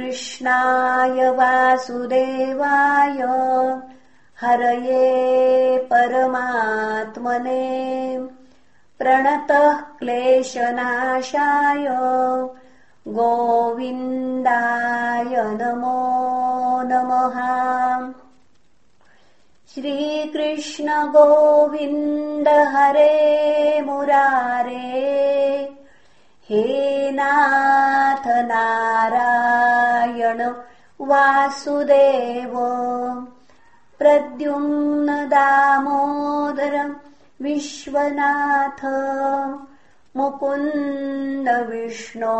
कृष्णाय वासुदेवाय हरये परमात्मने प्रणतः क्लेशनाशाय गोविन्दाय नमो नमः। श्रीकृष्ण गोविन्द हरे मुरारे हे नाथ नारायण वासुदेव। प्रद्युम्न दामोदर विश्वनाथ मुकुन्द विष्णो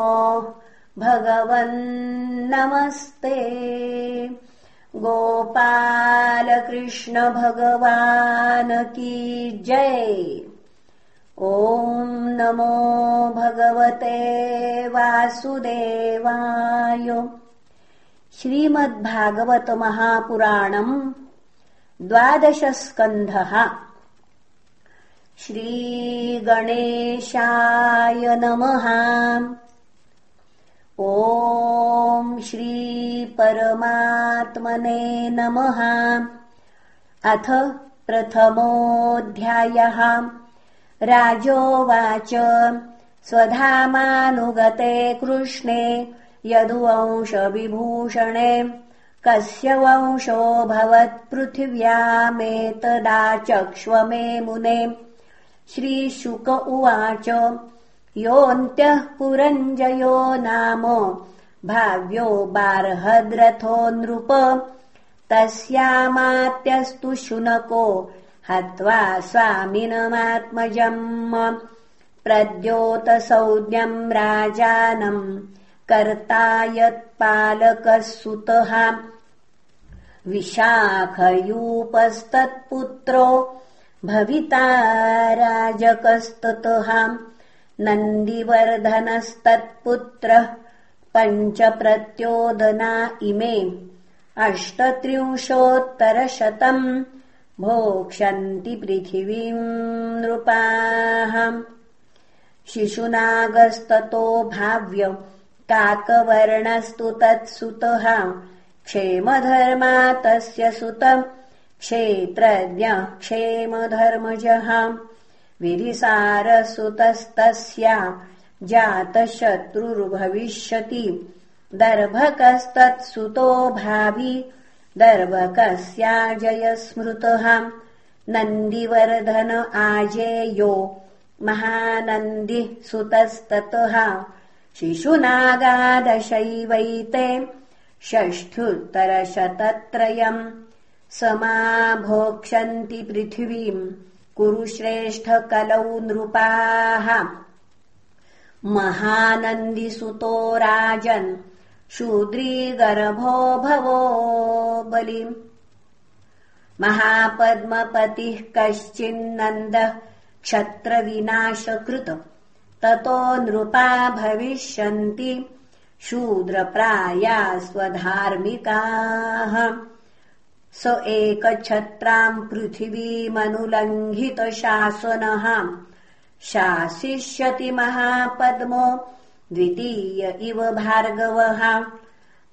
भगवन्नमस्ते। गोपालकृष्ण भगवान् की जय। ॐ नमो भगवते वासुदेवाय श्रीमद्भागवतमहापुराणम् द्वादशस्कन्धः। श्रीगणेशाय नमः। ॐ श्रीपरमात्मने नमः। अथ प्रथमोऽध्यायः। राजोवाच। स्वधामानुगते कृष्णे यदुवंशविभूषणे कस्य वंशो भवत्पृथिव्यामेतदाचक्ष्व मे मुने श्रीशुक उवाच योऽन्त्यः पुरञ्जयो नाम भाव्यो बार्हद्रथो नृप। तस्यामात्यस्तु शुनको हत्वा स्वामिनमात्मजम्। प्रद्योतसौज्ञम् राजानम् कर्ता यत्पालकः सुतः विशाखयूपस्तत्पुत्रो भविता राजकस्ततः नन्दिवर्धनस्तत्पुत्रः पञ्चप्रत्योदना इमे अष्टत्रिंशोत्तरशतम् भोक्ष्यन्ति पृथिवीम् नृपाः। शिशुनागस्ततो भाव्य काकवर्णस्तु तत्सुतः क्षेमधर्मा तस्य सुतम् क्षेत्रज्ञः क्षेमधर्मजः विधिसारसुतस्तस्या जातशत्रुर्भविष्यति। दर्भकस्तत्सुतो भावि दर्भकस्याजयस्मृतः। नन्दिवर्धन आजेयो महानन्दिः सुतस्ततः शिशुनागादशैवैते षष्ठ्युत्तरशतत्रयम् समाभोक्ष्यन्ति पृथिवीम् कुरु श्रेष्ठकलौ नृपाः। महानन्दिसुतो राजन् शूद्रीगर्भो भवो बलिम्। महापद्मपतिः कश्चिन्नन्दः क्षत्रविनाशकृत ततो नृपा भविष्यन्ति शूद्रप्राया स्वधार्मिकाः स एकछत्राम् पृथिवीमनुलङ्घितशासनः। शासिष्यति महापद्मो द्वितीय इव भार्गवः।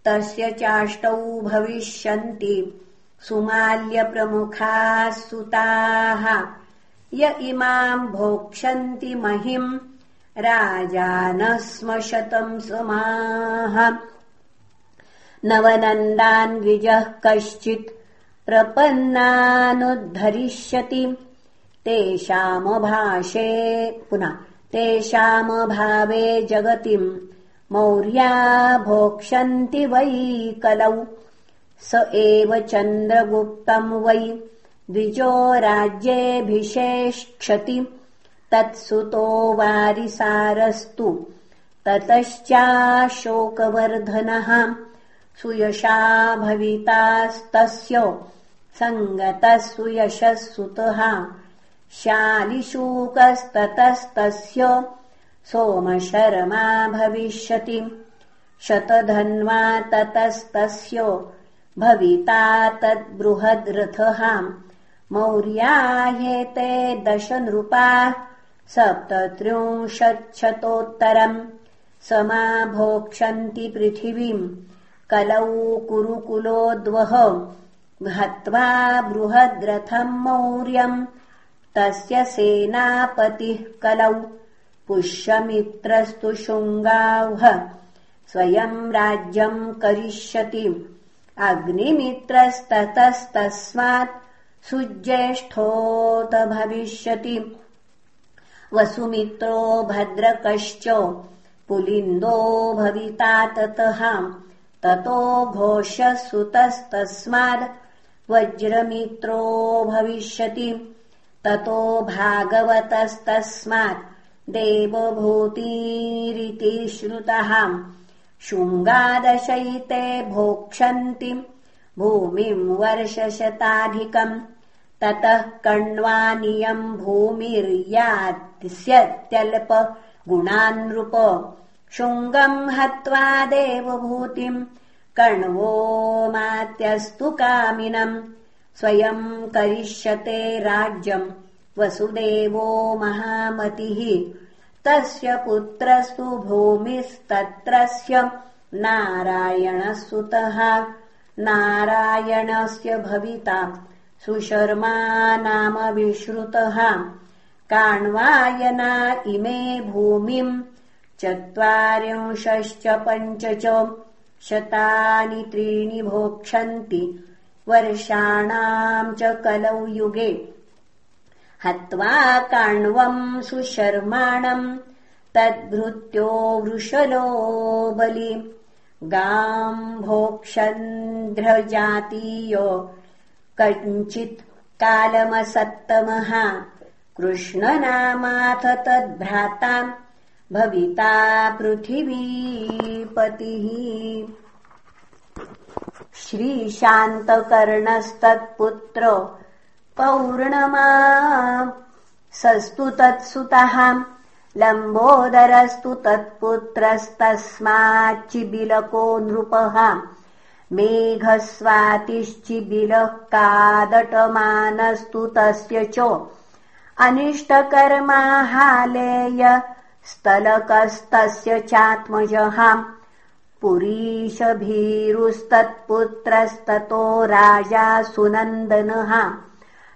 तस्य चाष्टौ भविष्यन्ति सुमाल्यप्रमुखाः सुताः। य इमाम् भोक्ष्यन्ति महिम् राजानः स्म। शतम् समाः नवनन्दान्विजः कश्चित् प्रपन्नानुद्धरिष्यति। तेषामभाषे पुनः तेषामभावे जगतिम् मौर्या भोक्ष्यन्ति वै कलौ। स एव चन्द्रगुप्तम् वै द्विजो राज्येऽभिषेक्षति तत्सुतो वारिसारस्तु। ततश्चाशोकवर्धनः सुयशा भवितास्तस्य सङ्गतः सुयशः सुतः शालिशूकस्ततस्तस्य सोमशर्मा भविष्यति। शतधन्वा ततस्तस्य भविता तद्बृहद्रथः। मौर्या ह्येते दश नृपाः सप्तत्रिंशच्छतोत्तरम् समाभोक्ष्यन्ति पृथिवीम् कलौ कुरुकुलोद्वह हत्वा बृहद्रथम् मौर्यम् तस्य सेनापतिः कलौ पुष्यमित्रस्तु शुङ्गाह् स्वयम् राज्यम् करिष्यति। अग्निमित्रस्ततस्तस्मात् सुज्येष्ठोत भविष्यति वसुमित्रो भद्रकश्च पुलिन्दो भविता ततः। ततो घोषसुतस्तस्माद् वज्रमित्रो भविष्यति। ततो भागवतस्तस्मात् देवभूतिरिति श्रुतः। शुङ्गादशैते भोक्षन्ति। भूमिम् वर्षशताधिकम् ततः कण्वानियम् भूमिर्यात्यल्प गुणान्नृप। शुङ्गम् हत्वा देवभूतिम् कण्वो मात्यस्तु कामिनम्। स्वयम् करिष्यते राज्यम् वसुदेवो महामतिः। तस्य पुत्रस्तु भूमिस्तत्रस्य नारायणः सुतः। नारायणस्य भविता सुशर्मा नाम विश्रुतः। काण्वायना इमे भूमिम्। चत्वारिंशश्च पञ्च च शतानि त्रीणि भोक्षन्ति। वर्षाणाम् च कलौ युगे। हत्वा काण्वम् सुशर्माणम्। तद्भृत्यो वृषलो बलि। गाम् भोक्षन्ध्रजातीयो कञ्चित् कालमसत्तमः। कृष्णनामाथ तद्भ्राता भविता पृथिवीपतिः। श्रीशान्तकर्णस्तत्पुत्र पौर्णमा सस्तु तत्सुतः। लम्बोदरस्तु तत्पुत्रस्तस्माच्चिबिलको नृपः मेघस्वातिश्चिबिलः कादटमानस्तु तस्य च। अनिष्टकर्माहालेय स्थलकस्तस्य चात्मजः। पुरीशभीरुस्तत्पुत्रस्ततो राजा सुनन्दनः।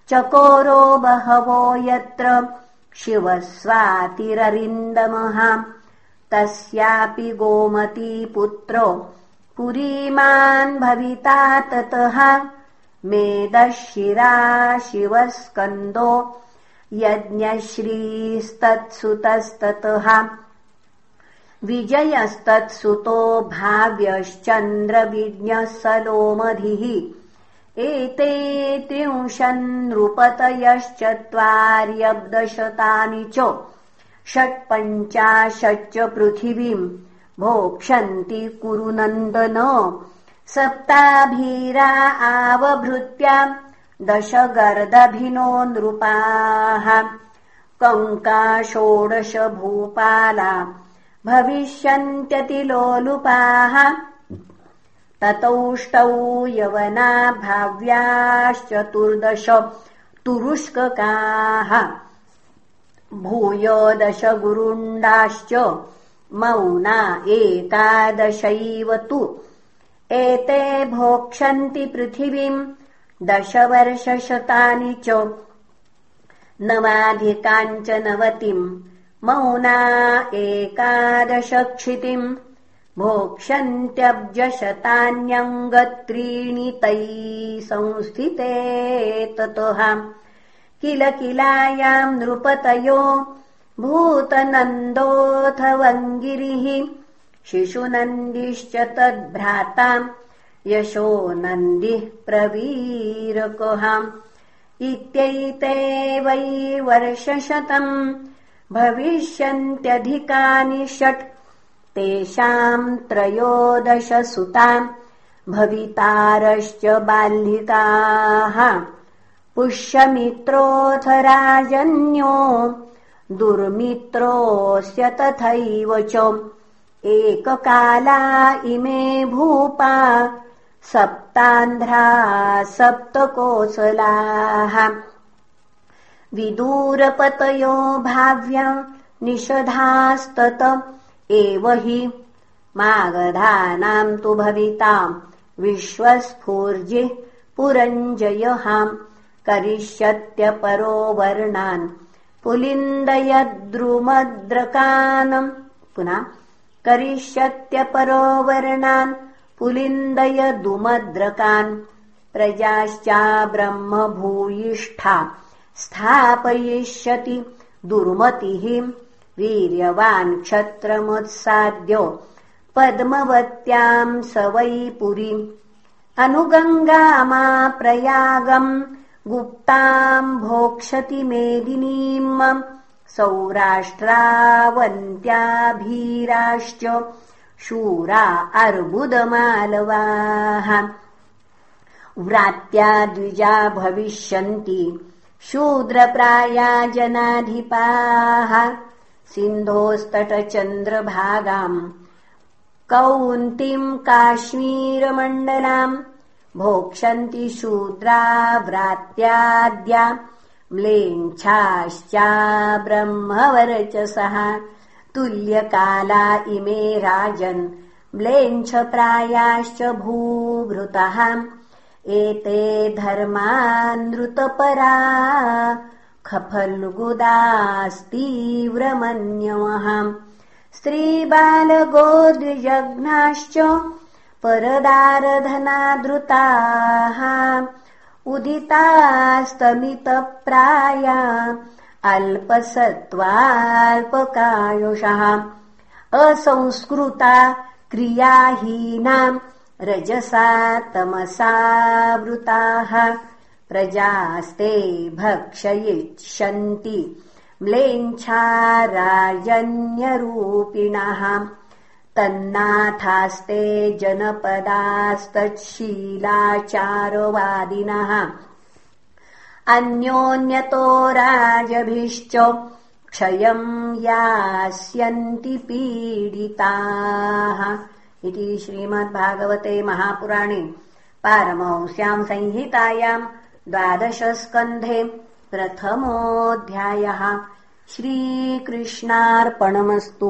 चकोरो बहवो यत्र शिवस्वातिररिन्दमः। तस्यापि गोमतीपुत्रो पुरीमान् भविता ततः मेदशिरा शिवस्कन्दो यज्ञश्रीस्तत्सुतस्ततः। विजयस्तत्सुतो भाव्यश्चन्द्रविज्ञः सलोमधिः एते त्रिंशन्नृपतयश्चत्वार्यब्दशतानि च षट्पञ्चाशच्च पृथिवीम् भोक्षन्ति कुरुनन्दन सप्ताभीरा आवभृत्या दशगर्दभिनो नृपाः। कङ्का षोडश भूपाला भविष्यन्त्यतिलोलुपाः। ततौष्टौ यवना भाव्याश्चतुर्दश तुरुष्ककाः। भूय दश गुरुण्डाश्च तु। एते भोक्षन्ति पृथिवीम् दशवर्षशतानि च। नवाधिकाञ्च नवतिम्। मौना एकादशक्षितिम्। भोक्ष्यन्त्यब्जशतान्यङ्गत्रीणि तैः संस्थिते ततः। किल किलायाम् नृपतयो भूतनन्दोऽथवङ्गिरिः शिशुनन्दिश्च तद्भ्राताम् यशो नन्दिः प्रवीरकः इत्यैते वै वर्षशतम् भविष्यन्त्यधिकानि षट् तेषाम् त्रयोदशसुताम् भवितारश्च बाल्लिकाः पुष्यमित्रोऽथ राजन्यो दुर्मित्रोऽस्य तथैव च एककाला इमे भूपा सप्तान्ध्रा सप्तकोसलाः। विदूरपतयो भाव्या निषधास्तत एव हि। मागधानाम् तु भविताम् विश्वस्फूर्जिः पुरञ्जयहाम् करिष्यत्यपरो वर्णान् पुलिन्दयद्रुमद्रकानम्। पुनः करिष्यत्यपरो वर्णान् पुलिन्दयदुमद्रकान् प्रजाश्चा ब्रह्मभूयिष्ठा स्थापयिष्यति दुर्मतिः। वीर्यवान् क्षत्रमुत्साद्यो पद्मवत्याम् स वै पुरीम् अनुगङ्गामा प्रयागम् गुप्ताम् भोक्षति मेदिनीम् सौराष्ट्रावन्त्याभीराश्च शूरा अर्बुदमालवाः। व्रात्या द्विजा भविष्यन्ति शूद्रप्राया जनाधिपाः। सिन्धोस्तटचन्द्रभागाम् कौन्तीम् काश्मीरमण्डलाम् भोक्षन्ति शूद्रा व्रात्याद्या म्लेच्छाश्चा ब्रह्मवर्चसः। तुल्यकाला इमे राजन् म्लेच्छप्रायाश्च भूभृतः एते धर्मानृतपरा खफल्गुदास्तीव्रमन्यवः स्त्रीबालगोद्विजघ्नाश्च परदारधनादृताः उदितास्तमितप्राया अल्पसत्त्वाल्पकायुषः। असंस्कृता क्रियाहीनाम् रजसा तमसावृताः प्रजास्ते भक्षयिष्यन्ति म्लेच्छा राजन्यरूपिणः तन्नाथास्ते जनपदास्तच्छीलाचारवादिनः। अन्योन्यतो राजभिश्च क्षयम् यास्यन्ति पीडिताः। इति श्रीमद्भागवते महापुराणे पारमंस्याम् संहितायाम् द्वादशस्कन्धे प्रथमोऽध्यायः। श्रीकृष्णार्पणमस्तु